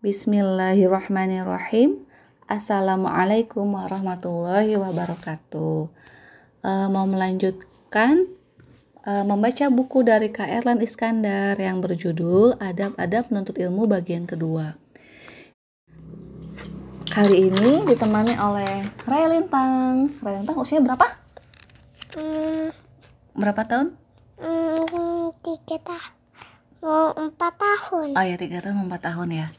Bismillahirrahmanirrahim. Assalamualaikum warahmatullahi wabarakatuh. Uh, mau melanjutkan uh, membaca buku dari Kak Erlan Iskandar yang berjudul Adab-adab menuntut ilmu bagian kedua. Kali ini ditemani oleh Raya Lintang. Raya Lintang usia berapa? Hmm, Berapa tahun? hmm, tiga tahun mau empat tahun Oh ya tiga tahun empat tahun ya.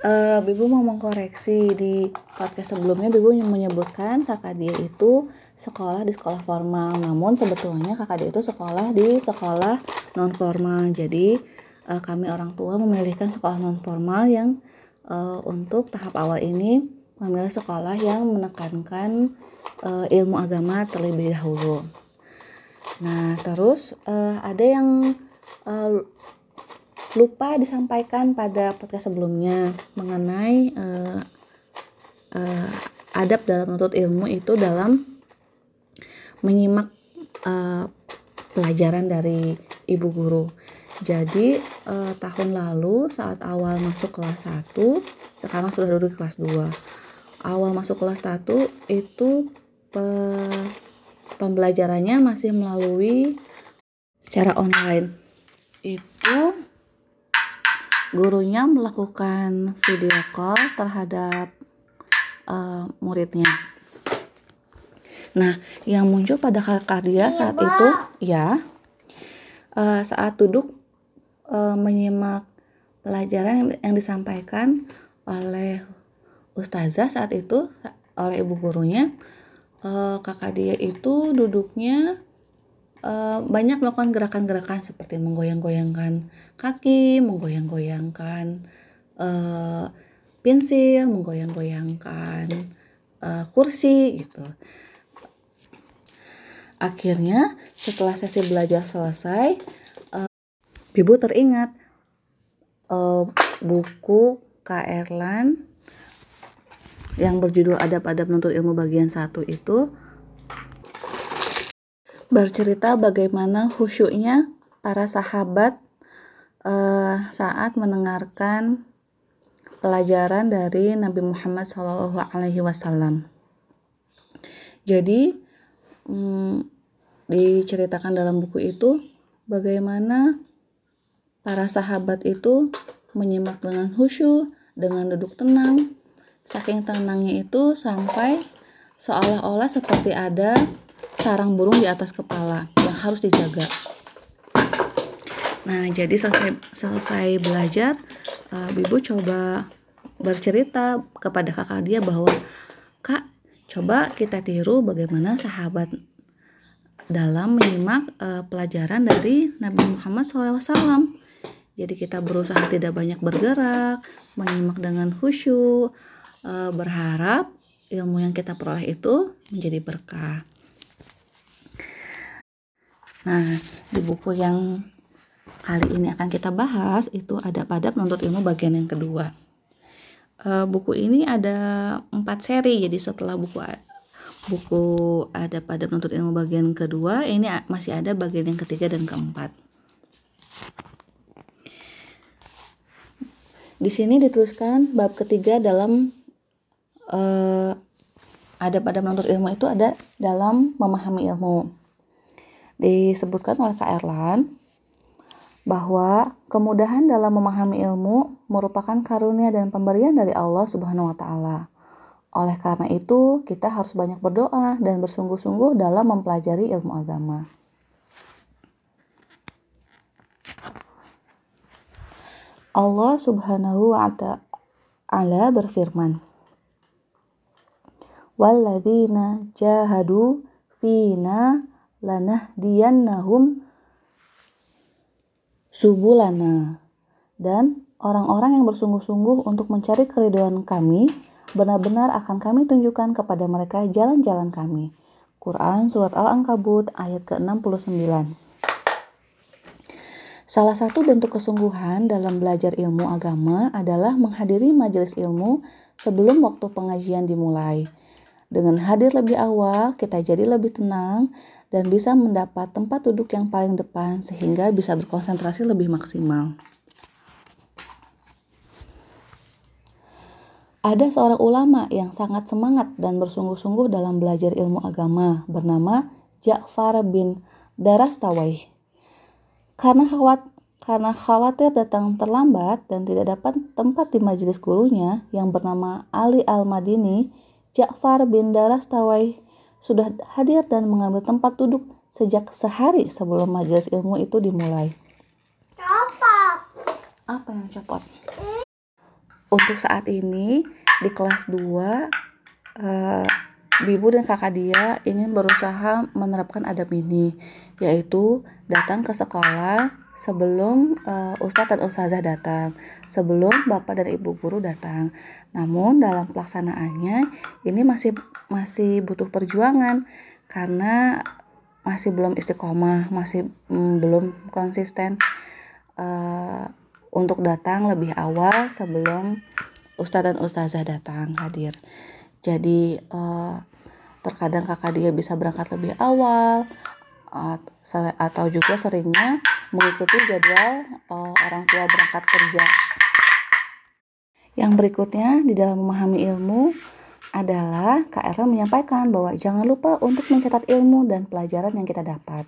Eh, Bibu mau mengkoreksi di podcast sebelumnya Bibu menyebutkan kakak dia itu sekolah di sekolah formal, namun sebetulnya kakak dia itu sekolah di sekolah non formal. Jadi eh, kami orang tua memilihkan sekolah non formal yang eh, untuk tahap awal ini memilih sekolah yang menekankan eh, ilmu agama terlebih dahulu. Nah terus eh, ada yang eh, lupa disampaikan pada podcast sebelumnya mengenai uh, uh, adab dalam menuntut ilmu itu dalam menyimak uh, pelajaran dari ibu guru. Jadi uh, tahun lalu saat awal masuk kelas 1, sekarang sudah duduk kelas 2. Awal masuk kelas 1 itu pe pembelajarannya masih melalui secara online. Itu gurunya melakukan video call terhadap uh, muridnya. Nah, yang muncul pada kakak dia saat itu, ya, uh, saat duduk uh, menyimak pelajaran yang, yang disampaikan oleh ustazah saat itu oleh ibu gurunya, uh, kakak dia itu duduknya uh, banyak melakukan gerakan-gerakan seperti menggoyang-goyangkan kaki, menggoyang-goyangkan uh, pensil, menggoyang-goyangkan uh, kursi gitu. Akhirnya setelah sesi belajar selesai, uh, Bibu teringat uh, buku Kak yang berjudul Adab-adab menuntut ilmu bagian satu itu bercerita bagaimana khusyuknya para sahabat uh, saat mendengarkan pelajaran dari Nabi Muhammad SAW. Jadi um, diceritakan dalam buku itu bagaimana para sahabat itu menyimak dengan khusyuk, dengan duduk tenang, saking tenangnya itu sampai seolah-olah seperti ada sarang burung di atas kepala yang harus dijaga. Nah, jadi selesai selesai belajar, uh, Bibu coba bercerita kepada kakak dia bahwa kak coba kita tiru bagaimana sahabat dalam menyimak uh, pelajaran dari Nabi Muhammad SAW. Jadi kita berusaha tidak banyak bergerak, menyimak dengan khusyuk, uh, berharap ilmu yang kita peroleh itu menjadi berkah. Nah, di buku yang kali ini akan kita bahas itu ada pada penuntut ilmu bagian yang kedua. E, buku ini ada empat seri, jadi setelah buku buku ada pada penuntut ilmu bagian kedua, ini masih ada bagian yang ketiga dan keempat. Di sini dituliskan bab ketiga dalam e, ada pada menuntut ilmu itu ada dalam memahami ilmu disebutkan oleh Kak Erlan bahwa kemudahan dalam memahami ilmu merupakan karunia dan pemberian dari Allah Subhanahu wa taala. Oleh karena itu, kita harus banyak berdoa dan bersungguh-sungguh dalam mempelajari ilmu agama. Allah Subhanahu wa taala berfirman, "Walladzina jahadu fina lanahdiyannahum subulana dan orang-orang yang bersungguh-sungguh untuk mencari keriduan kami benar-benar akan kami tunjukkan kepada mereka jalan-jalan kami. Quran Surat Al-Ankabut ayat ke-69 Salah satu bentuk kesungguhan dalam belajar ilmu agama adalah menghadiri majelis ilmu sebelum waktu pengajian dimulai. Dengan hadir lebih awal, kita jadi lebih tenang dan bisa mendapat tempat duduk yang paling depan sehingga bisa berkonsentrasi lebih maksimal. Ada seorang ulama yang sangat semangat dan bersungguh-sungguh dalam belajar ilmu agama bernama Ja'far bin Darastawai. Karena khawat, karena khawatir datang terlambat dan tidak dapat tempat di majelis gurunya yang bernama Ali Al-Madini, Ja'far bin Darastawai sudah hadir dan mengambil tempat duduk sejak sehari sebelum majelis ilmu itu dimulai. Copot. Apa yang copot? Untuk saat ini di kelas 2 eh, Bibu dan kakak dia ingin berusaha menerapkan adab ini yaitu datang ke sekolah sebelum uh, ustadz dan ustazah datang, sebelum bapak dan ibu guru datang. Namun dalam pelaksanaannya ini masih masih butuh perjuangan karena masih belum istiqomah, masih mm, belum konsisten uh, untuk datang lebih awal sebelum ustadz dan ustazah datang hadir. Jadi uh, terkadang kakak dia bisa berangkat lebih awal atau juga seringnya mengikuti jadwal uh, orang tua berangkat kerja. Yang berikutnya di dalam memahami ilmu adalah KRL menyampaikan bahwa jangan lupa untuk mencatat ilmu dan pelajaran yang kita dapat.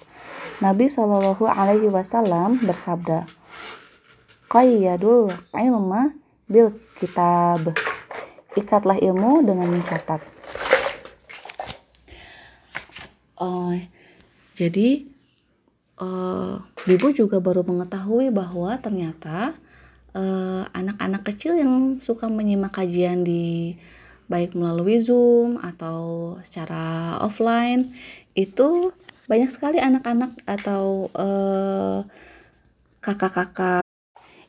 Nabi Shallallahu Alaihi Wasallam bersabda, "Qayyadul ilma bil kitab." Ikatlah ilmu dengan mencatat. Uh, jadi uh, Bibu juga baru mengetahui bahwa ternyata eh, anak-anak uh, kecil yang suka menyimak kajian di baik melalui Zoom atau secara offline itu banyak sekali anak-anak atau kakak kakak-kakak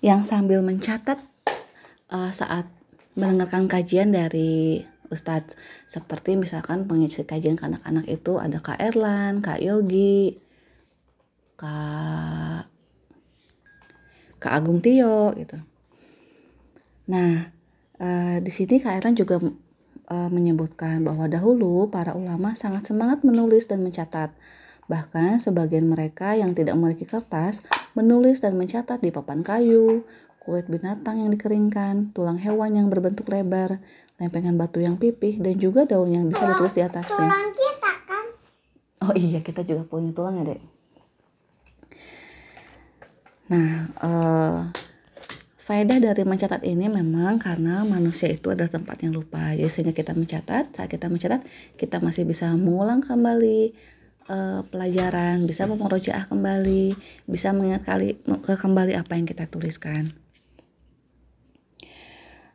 yang sambil mencatat uh, saat mendengarkan kajian dari Ustadz seperti misalkan pengisi kajian ke anak-anak itu ada Kak Erlan, Kak Yogi, Kak Kak Agung Tio gitu. Nah, e, di sini Kak Erlan juga e, menyebutkan bahwa dahulu para ulama sangat semangat menulis dan mencatat. Bahkan sebagian mereka yang tidak memiliki kertas menulis dan mencatat di papan kayu, kulit binatang yang dikeringkan, tulang hewan yang berbentuk lebar, lempengan batu yang pipih, dan juga daun yang bisa ditulis di atasnya. Tulang kita kan? Oh iya, kita juga punya tulang ya, Dek. Nah, uh, faedah dari mencatat ini memang karena manusia itu adalah tempat yang lupa. Jadi sehingga kita mencatat, saat kita mencatat, kita masih bisa mengulang kembali uh, pelajaran, bisa memurojaah kembali, bisa mengingat kali, kembali apa yang kita tuliskan.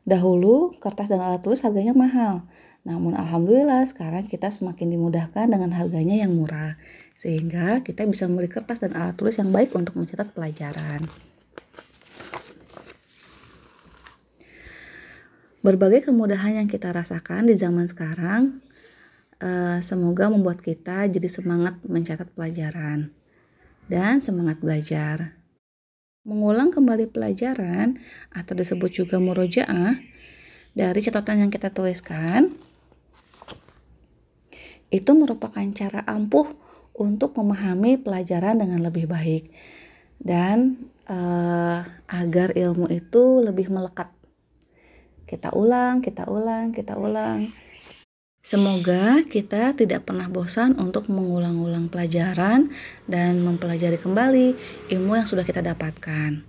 Dahulu kertas dan alat tulis harganya mahal. Namun alhamdulillah sekarang kita semakin dimudahkan dengan harganya yang murah. Sehingga kita bisa membeli kertas dan alat tulis yang baik untuk mencatat pelajaran. Berbagai kemudahan yang kita rasakan di zaman sekarang eh, semoga membuat kita jadi semangat mencatat pelajaran dan semangat belajar mengulang kembali pelajaran atau disebut juga murojaah dari catatan yang kita tuliskan itu merupakan cara ampuh untuk memahami pelajaran dengan lebih baik dan uh, agar ilmu itu lebih melekat. Kita ulang, kita ulang, kita ulang Semoga kita tidak pernah bosan untuk mengulang-ulang pelajaran dan mempelajari kembali ilmu yang sudah kita dapatkan.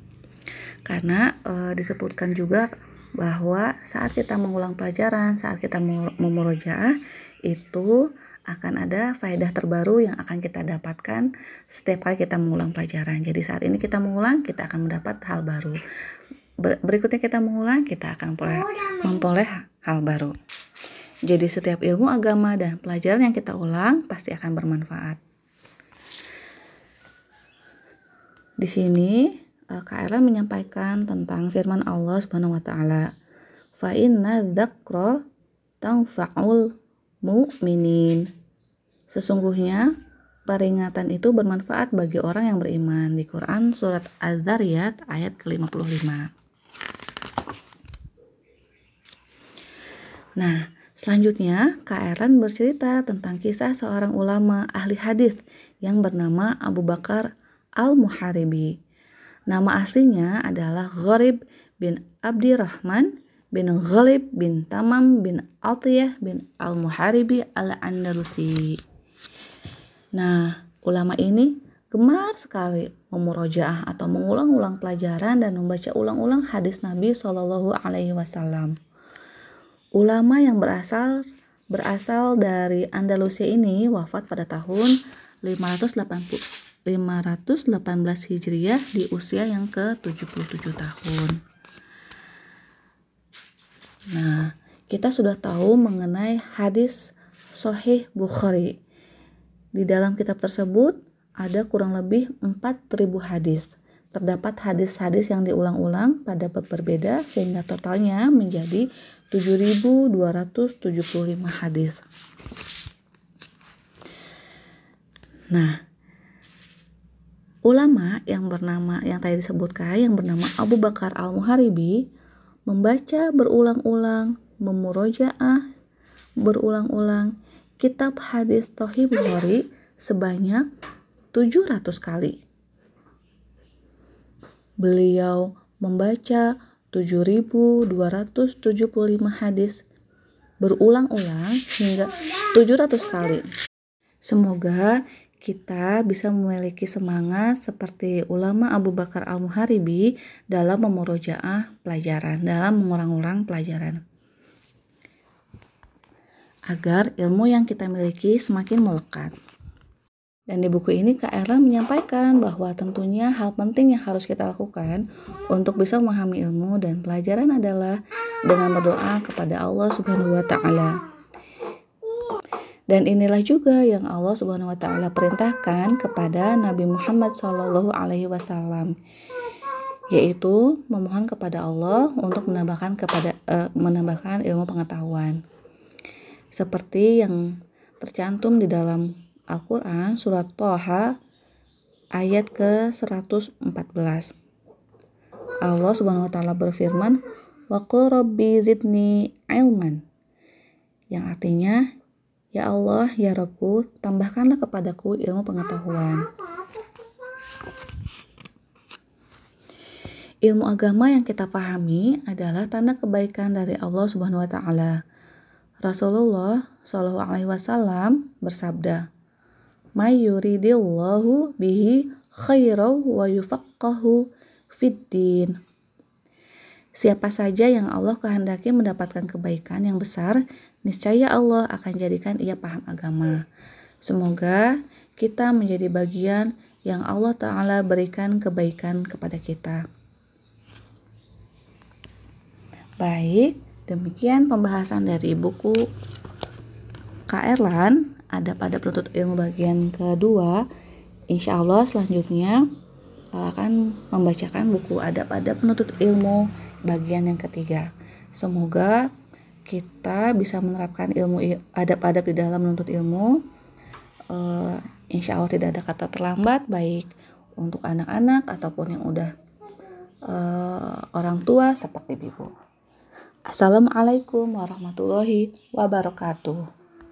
Karena e, disebutkan juga bahwa saat kita mengulang pelajaran, saat kita memurojaah itu akan ada faedah terbaru yang akan kita dapatkan setiap kali kita mengulang pelajaran. Jadi saat ini kita mengulang, kita akan mendapat hal baru. Berikutnya kita mengulang, kita akan memperoleh hal baru. Jadi setiap ilmu agama dan pelajaran yang kita ulang pasti akan bermanfaat. Di sini eh, KRL menyampaikan tentang firman Allah Subhanahu wa taala. Fa inna dzakra tanfa'ul mu'minin. Sesungguhnya peringatan itu bermanfaat bagi orang yang beriman di Quran surat Az-Zariyat ayat ke-55. Nah, Selanjutnya, Kak bercerita tentang kisah seorang ulama ahli hadis yang bernama Abu Bakar Al-Muharibi. Nama aslinya adalah Gharib bin Abdirrahman bin Ghalib bin Tamam bin Atiyah bin Al-Muharibi Al-Andalusi. Nah, ulama ini gemar sekali memurojaah atau mengulang-ulang pelajaran dan membaca ulang-ulang hadis Nabi Shallallahu Alaihi Wasallam. Ulama yang berasal berasal dari Andalusia ini wafat pada tahun 580 518 Hijriah di usia yang ke-77 tahun. Nah, kita sudah tahu mengenai hadis Sahih Bukhari. Di dalam kitab tersebut ada kurang lebih 4000 hadis. Terdapat hadis-hadis yang diulang-ulang pada bab berbeda sehingga totalnya menjadi 7275 hadis. Nah, Ulama yang bernama yang tadi disebutkan yang bernama Abu Bakar Al-Muharibi membaca berulang-ulang, memurojaah berulang-ulang kitab hadis Sahih Bukhari sebanyak 700 kali. Beliau membaca 7275 hadis berulang-ulang hingga 700 kali. Semoga kita bisa memiliki semangat seperti ulama Abu Bakar Al-Muharibi dalam memurojaah pelajaran, dalam mengurang-urang pelajaran. Agar ilmu yang kita miliki semakin melekat. Dan di buku ini Kak Erla menyampaikan bahwa tentunya hal penting yang harus kita lakukan untuk bisa memahami ilmu dan pelajaran adalah dengan berdoa kepada Allah Subhanahu wa taala. Dan inilah juga yang Allah Subhanahu wa taala perintahkan kepada Nabi Muhammad Shallallahu alaihi wasallam yaitu memohon kepada Allah untuk menambahkan kepada uh, menambahkan ilmu pengetahuan. Seperti yang tercantum di dalam Al-Qur'an surat Toha ayat ke-114. Allah Subhanahu wa taala berfirman, "Wa rabbi zidni ilman." Yang artinya, Ya Allah, ya Robku, tambahkanlah kepadaku ilmu pengetahuan. Ilmu agama yang kita pahami adalah tanda kebaikan dari Allah Subhanahu wa taala. Rasulullah Shallallahu alaihi wasallam bersabda, "May yuridillahu bihi khairan wa yufaqqahu fid din." Siapa saja yang Allah kehendaki mendapatkan kebaikan yang besar, niscaya Allah akan jadikan ia paham agama. Semoga kita menjadi bagian yang Allah Ta'ala berikan kebaikan kepada kita. Baik, demikian pembahasan dari buku Kak Erlan ada pada penuntut ilmu bagian kedua. Insya Allah selanjutnya akan membacakan buku adab pada penuntut ilmu bagian yang ketiga. Semoga kita bisa menerapkan ilmu adab-adab di dalam menuntut ilmu. Uh, insya Allah tidak ada kata terlambat, baik untuk anak-anak ataupun yang udah uh, orang tua seperti ibu. Assalamualaikum warahmatullahi wabarakatuh.